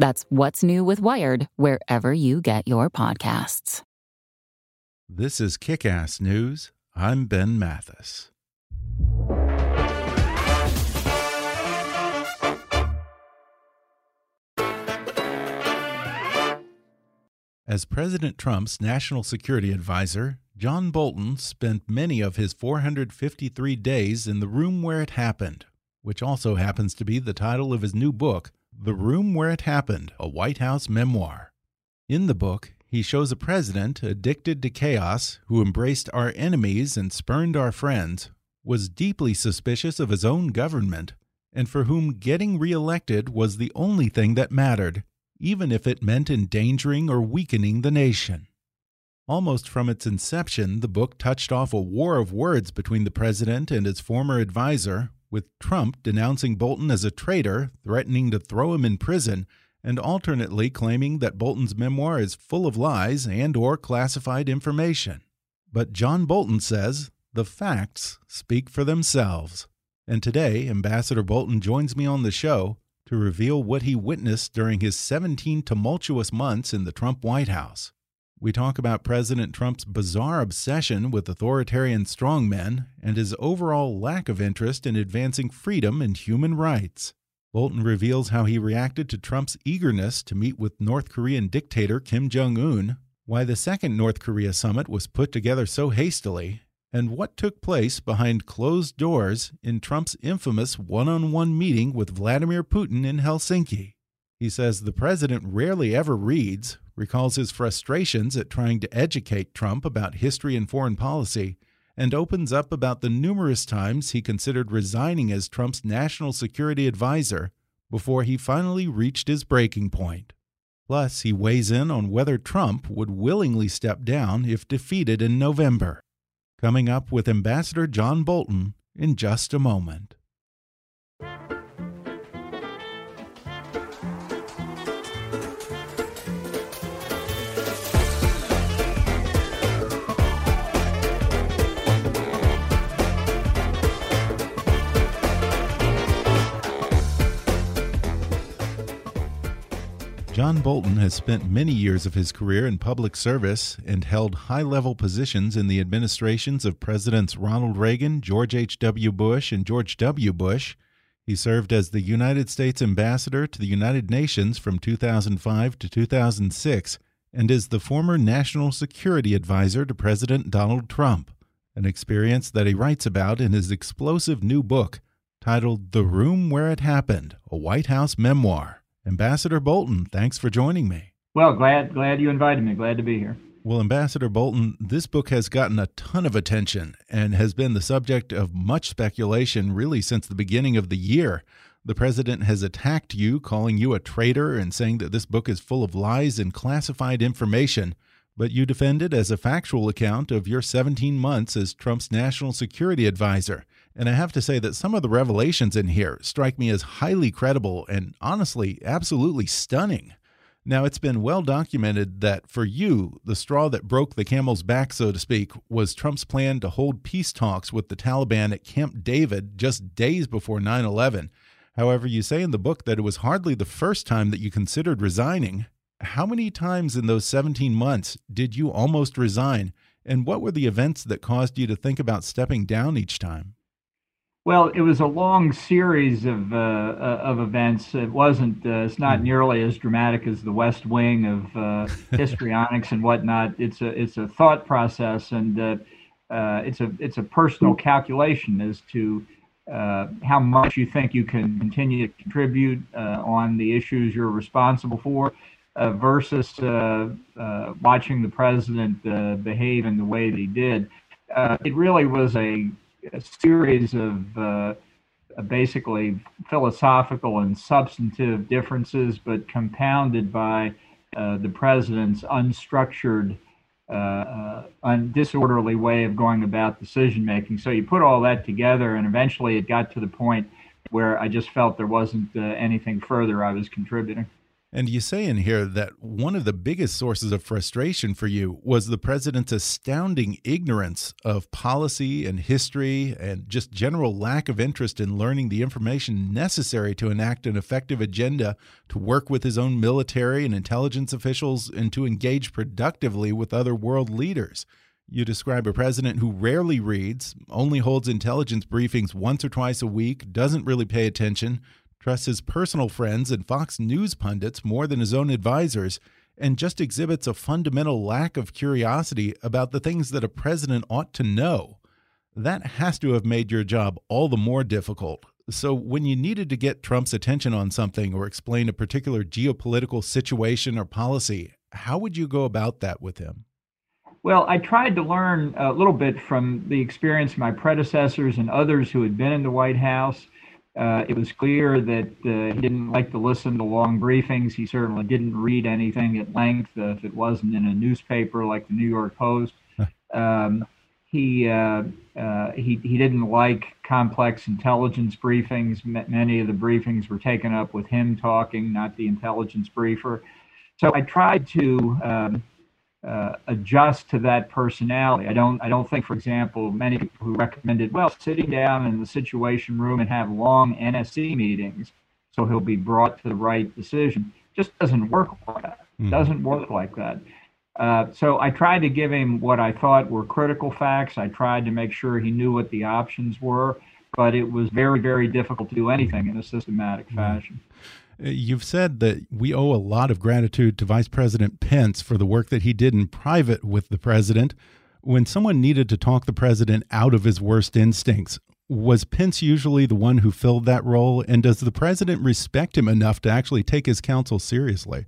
That's What's New with Wired, wherever you get your podcasts. This is Kick Ass News. I'm Ben Mathis. As President Trump's national security advisor, John Bolton spent many of his 453 days in the room where it happened, which also happens to be the title of his new book, the Room Where It Happened, a White House memoir. In the book, he shows a president addicted to chaos who embraced our enemies and spurned our friends, was deeply suspicious of his own government, and for whom getting reelected was the only thing that mattered, even if it meant endangering or weakening the nation. Almost from its inception, the book touched off a war of words between the president and his former advisor, with Trump denouncing Bolton as a traitor, threatening to throw him in prison, and alternately claiming that Bolton's memoir is full of lies and or classified information. But John Bolton says the facts speak for themselves. And today, Ambassador Bolton joins me on the show to reveal what he witnessed during his 17 tumultuous months in the Trump White House. We talk about President Trump's bizarre obsession with authoritarian strongmen and his overall lack of interest in advancing freedom and human rights. Bolton reveals how he reacted to Trump's eagerness to meet with North Korean dictator Kim Jong un, why the second North Korea summit was put together so hastily, and what took place behind closed doors in Trump's infamous one on one meeting with Vladimir Putin in Helsinki. He says the president rarely ever reads, recalls his frustrations at trying to educate Trump about history and foreign policy, and opens up about the numerous times he considered resigning as Trump's national security advisor before he finally reached his breaking point. Plus, he weighs in on whether Trump would willingly step down if defeated in November. Coming up with Ambassador John Bolton in just a moment. John Bolton has spent many years of his career in public service and held high level positions in the administrations of Presidents Ronald Reagan, George H.W. Bush, and George W. Bush. He served as the United States Ambassador to the United Nations from 2005 to 2006 and is the former National Security Advisor to President Donald Trump, an experience that he writes about in his explosive new book titled The Room Where It Happened, a White House Memoir. Ambassador Bolton, thanks for joining me. Well, glad glad you invited me. Glad to be here. Well, Ambassador Bolton, this book has gotten a ton of attention and has been the subject of much speculation really since the beginning of the year. The president has attacked you, calling you a traitor and saying that this book is full of lies and classified information. But you defend it as a factual account of your 17 months as Trump's national security advisor. And I have to say that some of the revelations in here strike me as highly credible and honestly, absolutely stunning. Now, it's been well documented that for you, the straw that broke the camel's back, so to speak, was Trump's plan to hold peace talks with the Taliban at Camp David just days before 9 11. However, you say in the book that it was hardly the first time that you considered resigning. How many times in those 17 months did you almost resign? And what were the events that caused you to think about stepping down each time? Well, it was a long series of uh, uh of events. It wasn't. Uh, it's not hmm. nearly as dramatic as The West Wing of uh, histrionics and whatnot. It's a it's a thought process, and uh, uh, it's a it's a personal calculation as to how much you think you can continue to contribute on the issues you're responsible for, versus watching the president behave in the way that he did. it really was a a series of uh, basically philosophical and substantive differences, but compounded by uh, the president's unstructured, uh, uh, un- disorderly way of going about decision making. So you put all that together, and eventually it got to the point where I just felt there wasn't uh, anything further I was contributing. And you say in here that one of the biggest sources of frustration for you was the president's astounding ignorance of policy and history and just general lack of interest in learning the information necessary to enact an effective agenda to work with his own military and intelligence officials and to engage productively with other world leaders. You describe a president who rarely reads, only holds intelligence briefings once or twice a week, doesn't really pay attention, trusts his personal friends and Fox News pundits more than his own advisors, and just exhibits a fundamental lack of curiosity about the things that a president ought to know. That has to have made your job all the more difficult. So, when you needed to get Trump's attention on something or explain a particular geopolitical situation or policy, how would you go about that with him? Well, I tried to learn a little bit from the experience of my predecessors and others who had been in the White House. Uh, it was clear that uh, he didn't like to listen to long briefings. He certainly didn't read anything at length uh, if it wasn't in a newspaper like the New York Post. Um, he, uh, uh, he he didn't like complex intelligence briefings. M- many of the briefings were taken up with him talking, not the intelligence briefer. So I tried to um, uh, adjust to that personality. I don't I don't think, for example, many people who recommended well sitting down in the Situation Room and have long NSC meetings so he'll be brought to the right decision just doesn't work like that. Mm. Doesn't work like that. Uh, so I tried to give him what I thought were critical facts. I tried to make sure he knew what the options were, but it was very very difficult to do anything in a systematic mm. fashion. You've said that we owe a lot of gratitude to Vice President Pence for the work that he did in private with the president. When someone needed to talk the president out of his worst instincts, was Pence usually the one who filled that role? And does the president respect him enough to actually take his counsel seriously?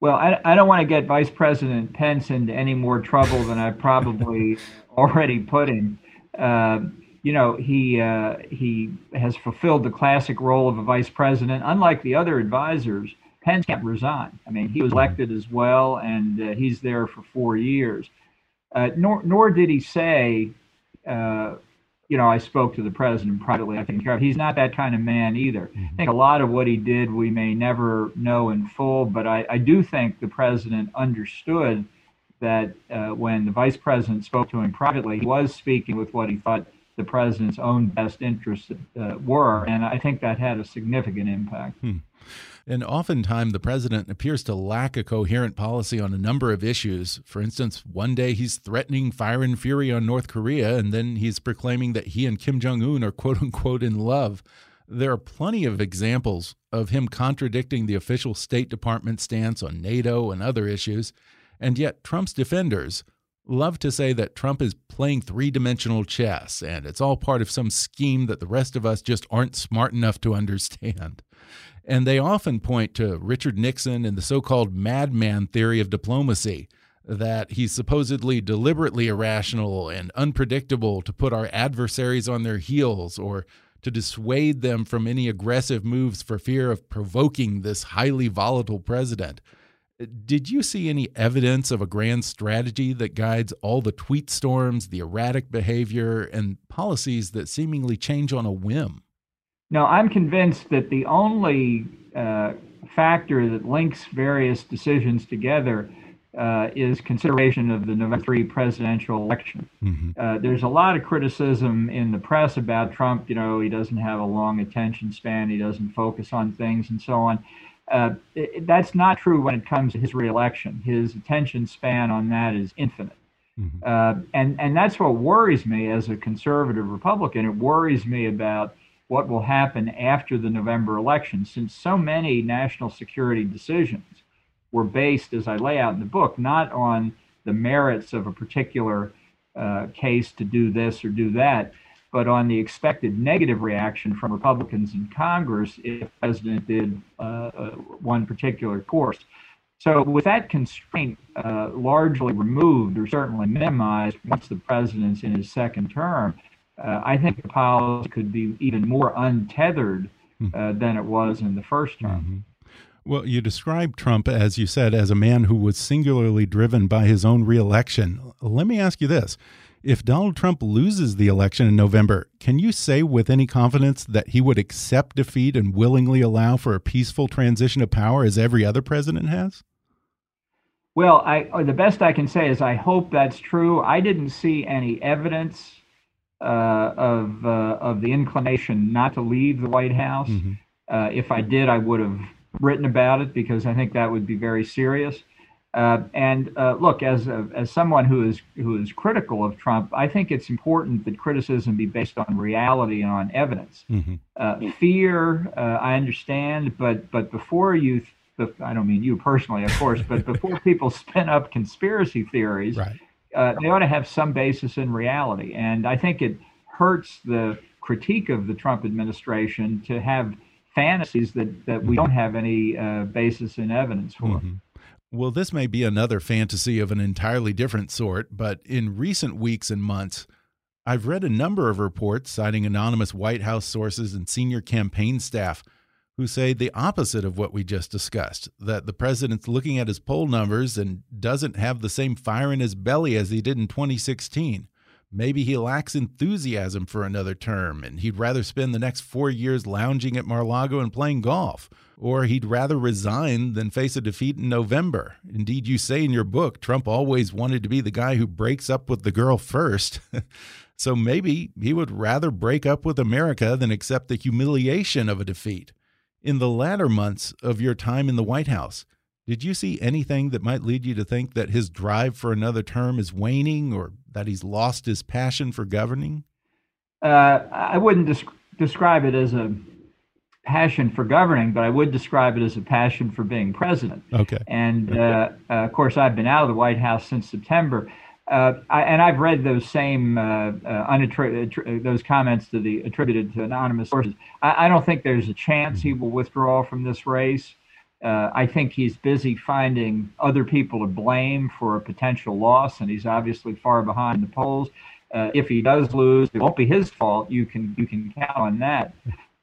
Well, I, I don't want to get Vice President Pence into any more trouble than I probably already put him. Uh, you know, he uh, he has fulfilled the classic role of a vice president. Unlike the other advisors, Pence can't resign. I mean, he was elected as well, and uh, he's there for four years. Uh, nor nor did he say, uh, you know, I spoke to the president privately. I think he's not that kind of man either. Mm-hmm. I think a lot of what he did we may never know in full, but I, I do think the president understood that uh, when the vice president spoke to him privately, he was speaking with what he thought the president's own best interests uh, were. And I think that had a significant impact. Hmm. And oftentimes, the president appears to lack a coherent policy on a number of issues. For instance, one day he's threatening fire and fury on North Korea, and then he's proclaiming that he and Kim Jong un are quote unquote in love. There are plenty of examples of him contradicting the official State Department stance on NATO and other issues. And yet, Trump's defenders love to say that Trump is playing three dimensional chess and it's all part of some scheme that the rest of us just aren't smart enough to understand. And they often point to Richard Nixon and the so called madman theory of diplomacy that he's supposedly deliberately irrational and unpredictable to put our adversaries on their heels or to dissuade them from any aggressive moves for fear of provoking this highly volatile president. Did you see any evidence of a grand strategy that guides all the tweet storms, the erratic behavior, and policies that seemingly change on a whim? No, I'm convinced that the only uh, factor that links various decisions together uh, is consideration of the November 3 presidential election. Mm-hmm. Uh, there's a lot of criticism in the press about Trump. You know, he doesn't have a long attention span, he doesn't focus on things, and so on. Uh, it, that's not true when it comes to his reelection. His attention span on that is infinite. Mm-hmm. Uh, and, and that's what worries me as a conservative Republican. It worries me about what will happen after the November election, since so many national security decisions were based, as I lay out in the book, not on the merits of a particular uh, case to do this or do that, but on the expected negative reaction from Republicans in Congress if the president did uh, uh, one particular course. So, with that constraint uh, largely removed or certainly minimized once the president's in his second term, uh, I think the policy could be even more untethered hmm. uh, than it was in the first term. Mm -hmm. Well, you described Trump, as you said, as a man who was singularly driven by his own reelection. Let me ask you this. If Donald Trump loses the election in November, can you say with any confidence that he would accept defeat and willingly allow for a peaceful transition of power as every other president has? Well, I, the best I can say is I hope that's true. I didn't see any evidence uh, of uh, of the inclination not to leave the White House. Mm -hmm. uh, if I did, I would have written about it because I think that would be very serious. Uh, and uh, look, as a, as someone who is who is critical of Trump, I think it's important that criticism be based on reality and on evidence. Mm-hmm. Uh, fear, I understand, but but before you, I don't mean you personally, of course, but before people spin up conspiracy theories, right uh, they ought to have some basis in reality. And I think it hurts the critique of the Trump administration to have fantasies that, that we don't have any uh, basis in evidence for. Mm -hmm. Well, this may be another fantasy of an entirely different sort, but in recent weeks and months, I've read a number of reports citing anonymous White House sources and senior campaign staff who say the opposite of what we just discussed that the president's looking at his poll numbers and doesn't have the same fire in his belly as he did in 2016. Maybe he lacks enthusiasm for another term and he'd rather spend the next four years lounging at Mar Lago and playing golf. Or he'd rather resign than face a defeat in November. Indeed, you say in your book, Trump always wanted to be the guy who breaks up with the girl first. so maybe he would rather break up with America than accept the humiliation of a defeat. In the latter months of your time in the White House, did you see anything that might lead you to think that his drive for another term is waning or that he's lost his passion for governing? Uh, I wouldn't des describe it as a passion for governing, but I would describe it as a passion for being president. Okay. And uh, uh, of course, I've been out of the White House since September. Uh, I, and I've read those same uh, uh, those comments to the attributed to anonymous sources. I, I, don't think there's a chance he will withdraw from this race. Uh, I think he's busy finding other people to blame for a potential loss, and he's obviously far behind the polls. Uh, if he does lose, it won't be his fault. You can you can count on that.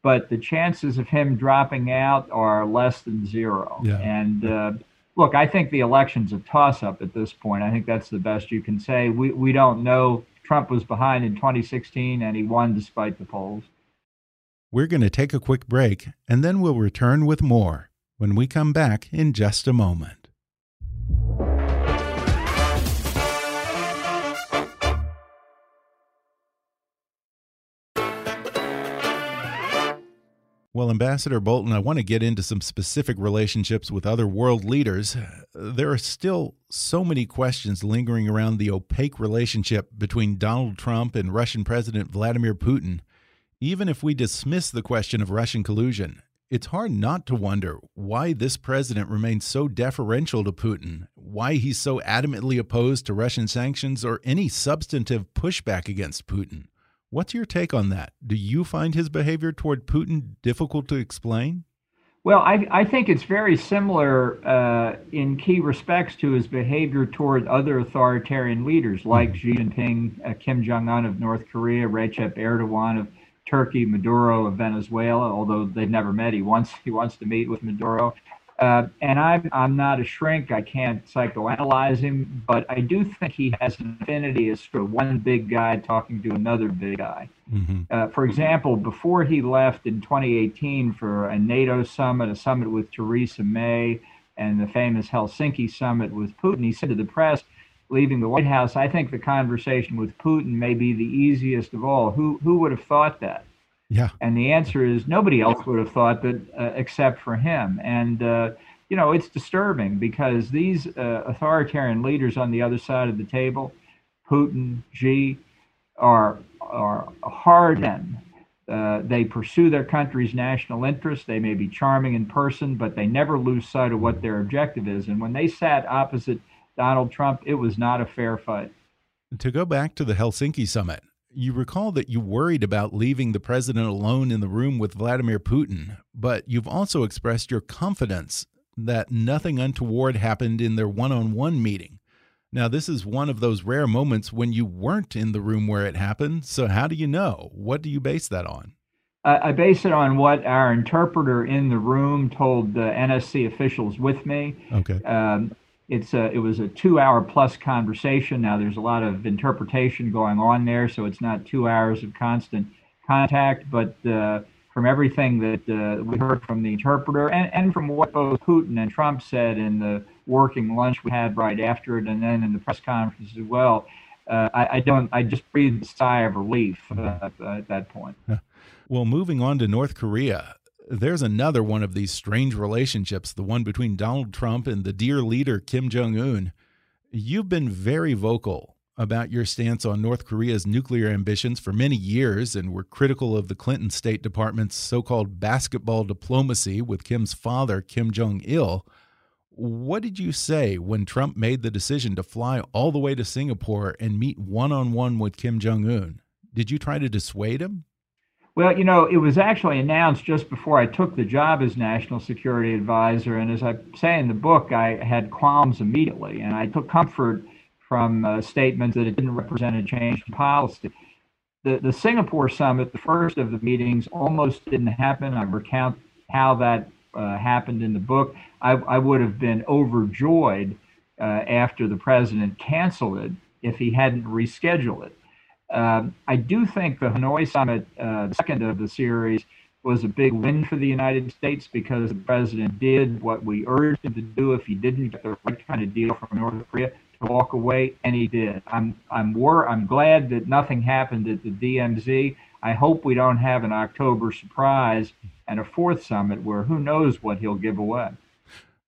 But the chances of him dropping out are less than zero. Yeah. And uh, look, I think the election's a toss up at this point. I think that's the best you can say. We, we don't know. Trump was behind in 2016 and he won despite the polls. We're going to take a quick break and then we'll return with more when we come back in just a moment. Well, Ambassador Bolton, I want to get into some specific relationships with other world leaders. There are still so many questions lingering around the opaque relationship between Donald Trump and Russian President Vladimir Putin. Even if we dismiss the question of Russian collusion, it's hard not to wonder why this president remains so deferential to Putin, why he's so adamantly opposed to Russian sanctions or any substantive pushback against Putin. What's your take on that? Do you find his behavior toward Putin difficult to explain? Well, I, I think it's very similar uh, in key respects to his behavior toward other authoritarian leaders like mm-hmm. Xi Jinping, uh, Kim Jong un of North Korea, Recep Erdogan of Turkey, Maduro of Venezuela, although they've never met. He wants, he wants to meet with Maduro. Uh, and I'm, I'm not a shrink. I can't psychoanalyze him, but I do think he has an affinity as for one big guy talking to another big guy. Mm-hmm. Uh, for example, before he left in 2018 for a NATO summit, a summit with Theresa May, and the famous Helsinki summit with Putin, he said to the press, leaving the White House, I think the conversation with Putin may be the easiest of all. Who, who would have thought that? Yeah. And the answer is nobody else would have thought that uh, except for him. And, uh, you know, it's disturbing because these uh, authoritarian leaders on the other side of the table, Putin, Xi, are are hard men. Uh, they pursue their country's national interests. They may be charming in person, but they never lose sight of what their objective is. And when they sat opposite Donald Trump, it was not a fair fight. To go back to the Helsinki summit, you recall that you worried about leaving the president alone in the room with Vladimir Putin, but you've also expressed your confidence that nothing untoward happened in their one on one meeting. Now, this is one of those rare moments when you weren't in the room where it happened. So, how do you know? What do you base that on? I base it on what our interpreter in the room told the NSC officials with me. Okay. Um, it's a, it was a two hour plus conversation. Now, there's a lot of interpretation going on there, so it's not two hours of constant contact, but uh, from everything that uh, we heard from the interpreter and, and from what both Putin and Trump said in the working lunch we had right after it and then in the press conference as well, uh, I, I, don't. I just breathed a sigh of relief uh, at that point. Well, moving on to North Korea, there's another one of these strange relationships, the one between Donald Trump and the dear leader Kim Jong Un. You've been very vocal about your stance on North Korea's nuclear ambitions for many years and were critical of the Clinton State Department's so called basketball diplomacy with Kim's father, Kim Jong il. What did you say when Trump made the decision to fly all the way to Singapore and meet one on one with Kim Jong un? Did you try to dissuade him? Well, you know, it was actually announced just before I took the job as national security advisor. And as I say in the book, I had qualms immediately. And I took comfort from statements that it didn't represent a change in policy. The, the Singapore summit, the first of the meetings, almost didn't happen. I recount how that uh, happened in the book. I, I, would have been overjoyed uh, after the president canceled it if he hadn't rescheduled it. Um, I do think the Hanoi summit, uh, second of the series, was a big win for the United States because the president did what we urged him to do if he didn't get the right kind of deal from North Korea to walk away, and he did. I'm I'm I'm glad that nothing happened at the DMZ. I hope we don't have an October surprise and a fourth summit where who knows what he'll give away.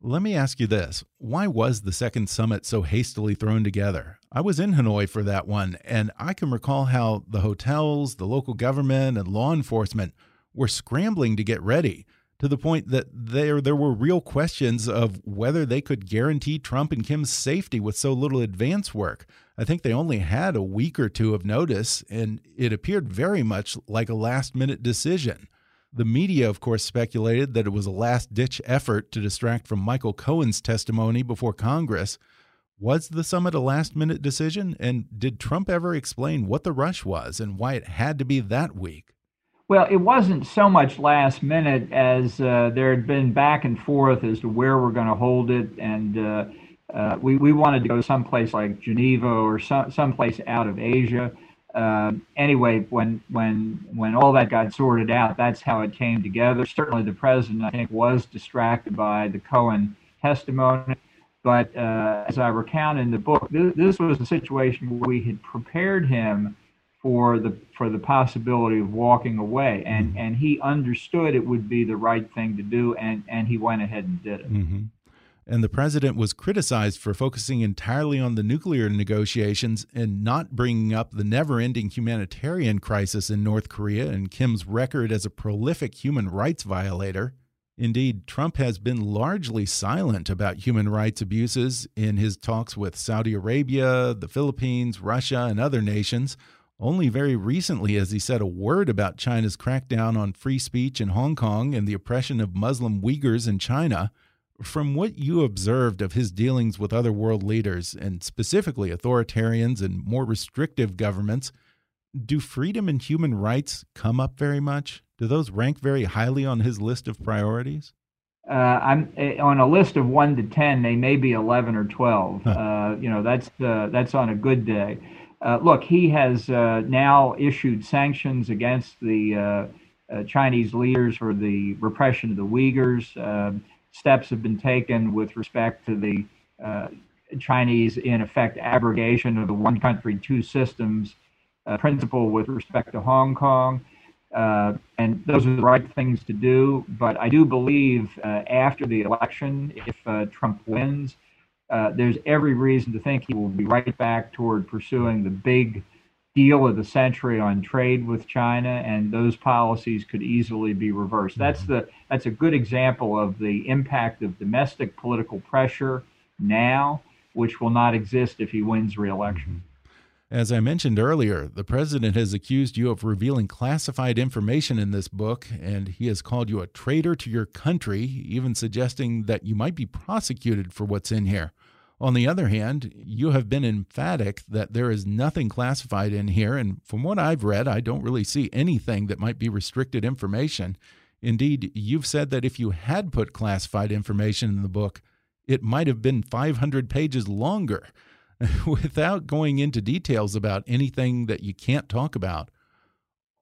Let me ask you this. Why was the second summit so hastily thrown together? I was in Hanoi for that one, and I can recall how the hotels, the local government, and law enforcement were scrambling to get ready to the point that there there were real questions of whether they could guarantee Trump and Kim's safety with so little advance work. I think they only had a week or two of notice, and it appeared very much like a last minute decision. The media, of course, speculated that it was a last ditch effort to distract from Michael Cohen's testimony before Congress. Was the summit a last minute decision? And did Trump ever explain what the rush was and why it had to be that week? Well, it wasn't so much last minute as uh, there had been back and forth as to where we're going to hold it, and uh, uh, we we wanted to go someplace like Geneva or some someplace out of Asia. Uh, anyway, when when when all that got sorted out, that's how it came together. Certainly, the president, I think, was distracted by the Cohen testimony. But uh, as I recount in the book, this, was a situation where we had prepared him for the for the possibility of walking away and mm-hmm. and he understood it would be the right thing to do and and he went ahead and did it mm -hmm. And the president was criticized for focusing entirely on the nuclear negotiations and not bringing up the never-ending humanitarian crisis in North Korea and Kim's record as a prolific human rights violator Indeed, Trump has been largely silent about human rights abuses in his talks with Saudi Arabia, the Philippines, Russia, and other nations, only very recently has he said a word about China's crackdown on free speech in Hong Kong and the oppression of Muslim Uyghurs in China. From what you observed of his dealings with other world leaders, and specifically authoritarians and more restrictive governments, do freedom and human rights come up very much? Do those rank very highly on his list of priorities? Uh, I'm eh, on a list of one to ten. They may be eleven or twelve. Huh. Uh, you know, that's uh, that's on a good day. Uh, look, he has uh, now issued sanctions against the uh, uh Chinese leaders for the repression of the Uyghurs. Steps have been taken with respect to the uh, Chinese, in effect, abrogation of the one country, two systems uh, principle with respect to Hong Kong. and those are the right things to do. But I do believe after the election, if Trump wins, uh, there's every reason to think he will be right back toward pursuing the big deal of the century on trade with China, and those policies could easily be reversed. That's mm-hmm. the that's a good example of the impact of domestic political pressure now, which will not exist if he wins re-election. Mm-hmm. As I mentioned earlier, the president has accused you of revealing classified information in this book, and he has called you a traitor to your country, even suggesting that you might be prosecuted for what's in here. On the other hand, you have been emphatic that there is nothing classified in here, and from what I've read, I don't really see anything that might be restricted information. Indeed, you've said that if you had put classified information in the book, it might have been 500 pages longer. Without going into details about anything that you can't talk about,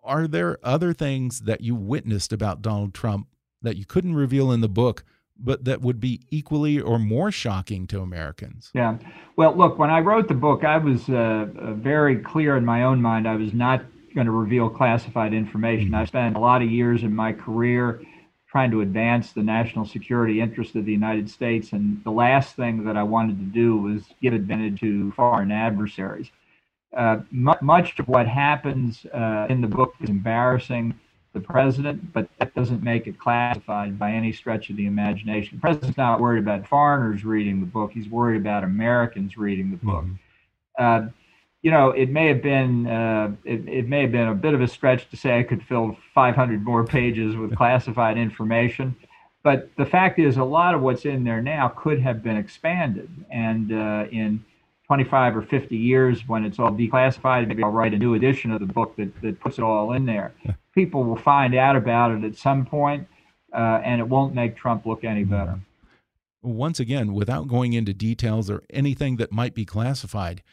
are there other things that you witnessed about Donald Trump that you couldn't reveal in the book but that would be equally or more shocking to Americans. Yeah. Well, look, when I wrote the book, I was uh, uh very clear in my own mind I was not going to reveal classified information. I spent a lot of years in my career trying to advance the national security interest of the United States, and the last thing that I wanted to do was give advantage to foreign adversaries. Uh, much of what happens uh, in the book is embarrassing the president, but that doesn't make it classified by any stretch of the imagination. The president's not worried about foreigners reading the book; he's worried about Americans reading the book. Mm-hmm. Uh, you know, it may have been uh, it, it may have been a bit of a stretch to say I could fill 500 more pages with classified information, but the fact is, a lot of what's in there now could have been expanded, and uh, in 25 or 50 years when it's all declassified, maybe I'll write a new edition of the book that, that puts it all in there. People will find out about it at some point, uh, and it won't make Trump look any better. Once again, without going into details or anything that might be classified,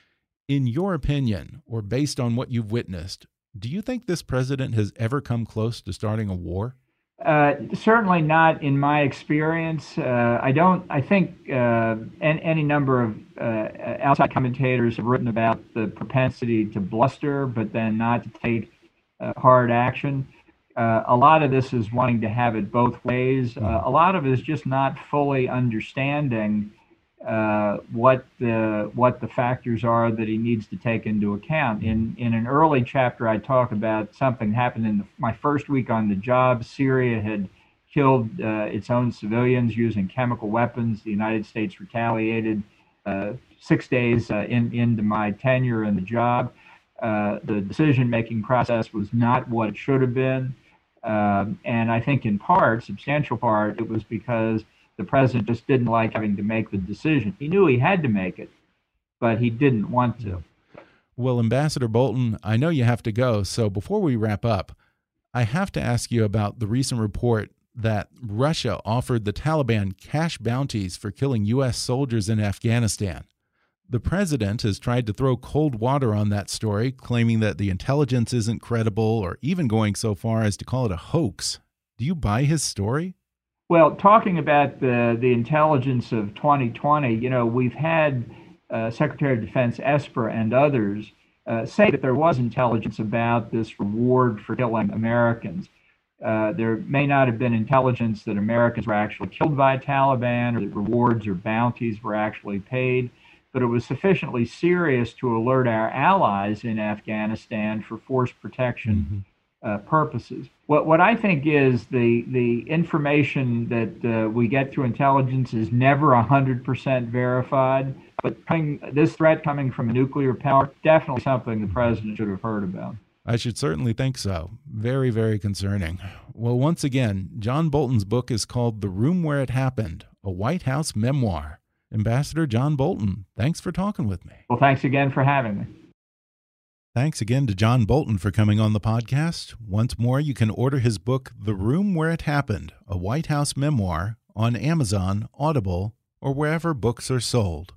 in your opinion, or based on what you've witnessed, do you think this president has ever come close to starting a war? Uh, certainly not in my experience. Uh, I don't. I think uh, any, any, number of uh, outside commentators have written about the propensity to bluster, but then not to take hard action. a lot of this is wanting to have it both ways. a lot of it is just not fully understanding uh, what the what the factors are that he needs to take into account. In in an early chapter, I talk about something happened in the, my first week on the job. Syria had killed uh, its own civilians using chemical weapons. The United States retaliated. Uh, six days uh, in, into my tenure in the job, uh, the decision-making process was not what it should have been, um, and I think in part, substantial part, it was because the president just didn't like having to make the decision. He knew he had to make it, but he didn't want to. Well, Ambassador Bolton, I know you have to go. So before we wrap up, I have to ask you about the recent report that Russia offered the Taliban cash bounties for killing U.S. soldiers in Afghanistan. The president has tried to throw cold water on that story, claiming that the intelligence isn't credible or even going so far as to call it a hoax. Do you buy his story? Well, talking about the, the intelligence of 2020, you know, we've had uh, Secretary of Defense Esper and others uh, say that there was intelligence about this reward for killing Americans. Uh, there may not have been intelligence that Americans were actually killed by Taliban or that rewards or bounties were actually paid, but it was sufficiently serious to alert our allies in Afghanistan for force protection. Mm-hmm uh, purposes. What what I think is the the information that uh, we get through intelligence is never hundred percent verified. But coming, this threat coming from a nuclear power definitely something the president should have heard about. I should certainly think so. Very, very concerning. Well, once again, John Bolton's book is called The Room Where It Happened, a White House memoir. Ambassador John Bolton, thanks for talking with me. Well, thanks again for having me. Thanks again to John Bolton for coming on the podcast. Once more, you can order his book, The Room Where It Happened, a White House memoir, on Amazon, Audible, or wherever books are sold.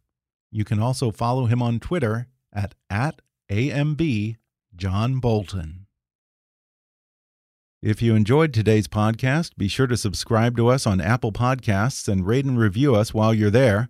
You can also follow him on Twitter at, at AMB John Bolton. If you enjoyed today's podcast, be sure to subscribe to us on Apple Podcasts and rate and review us while you're there.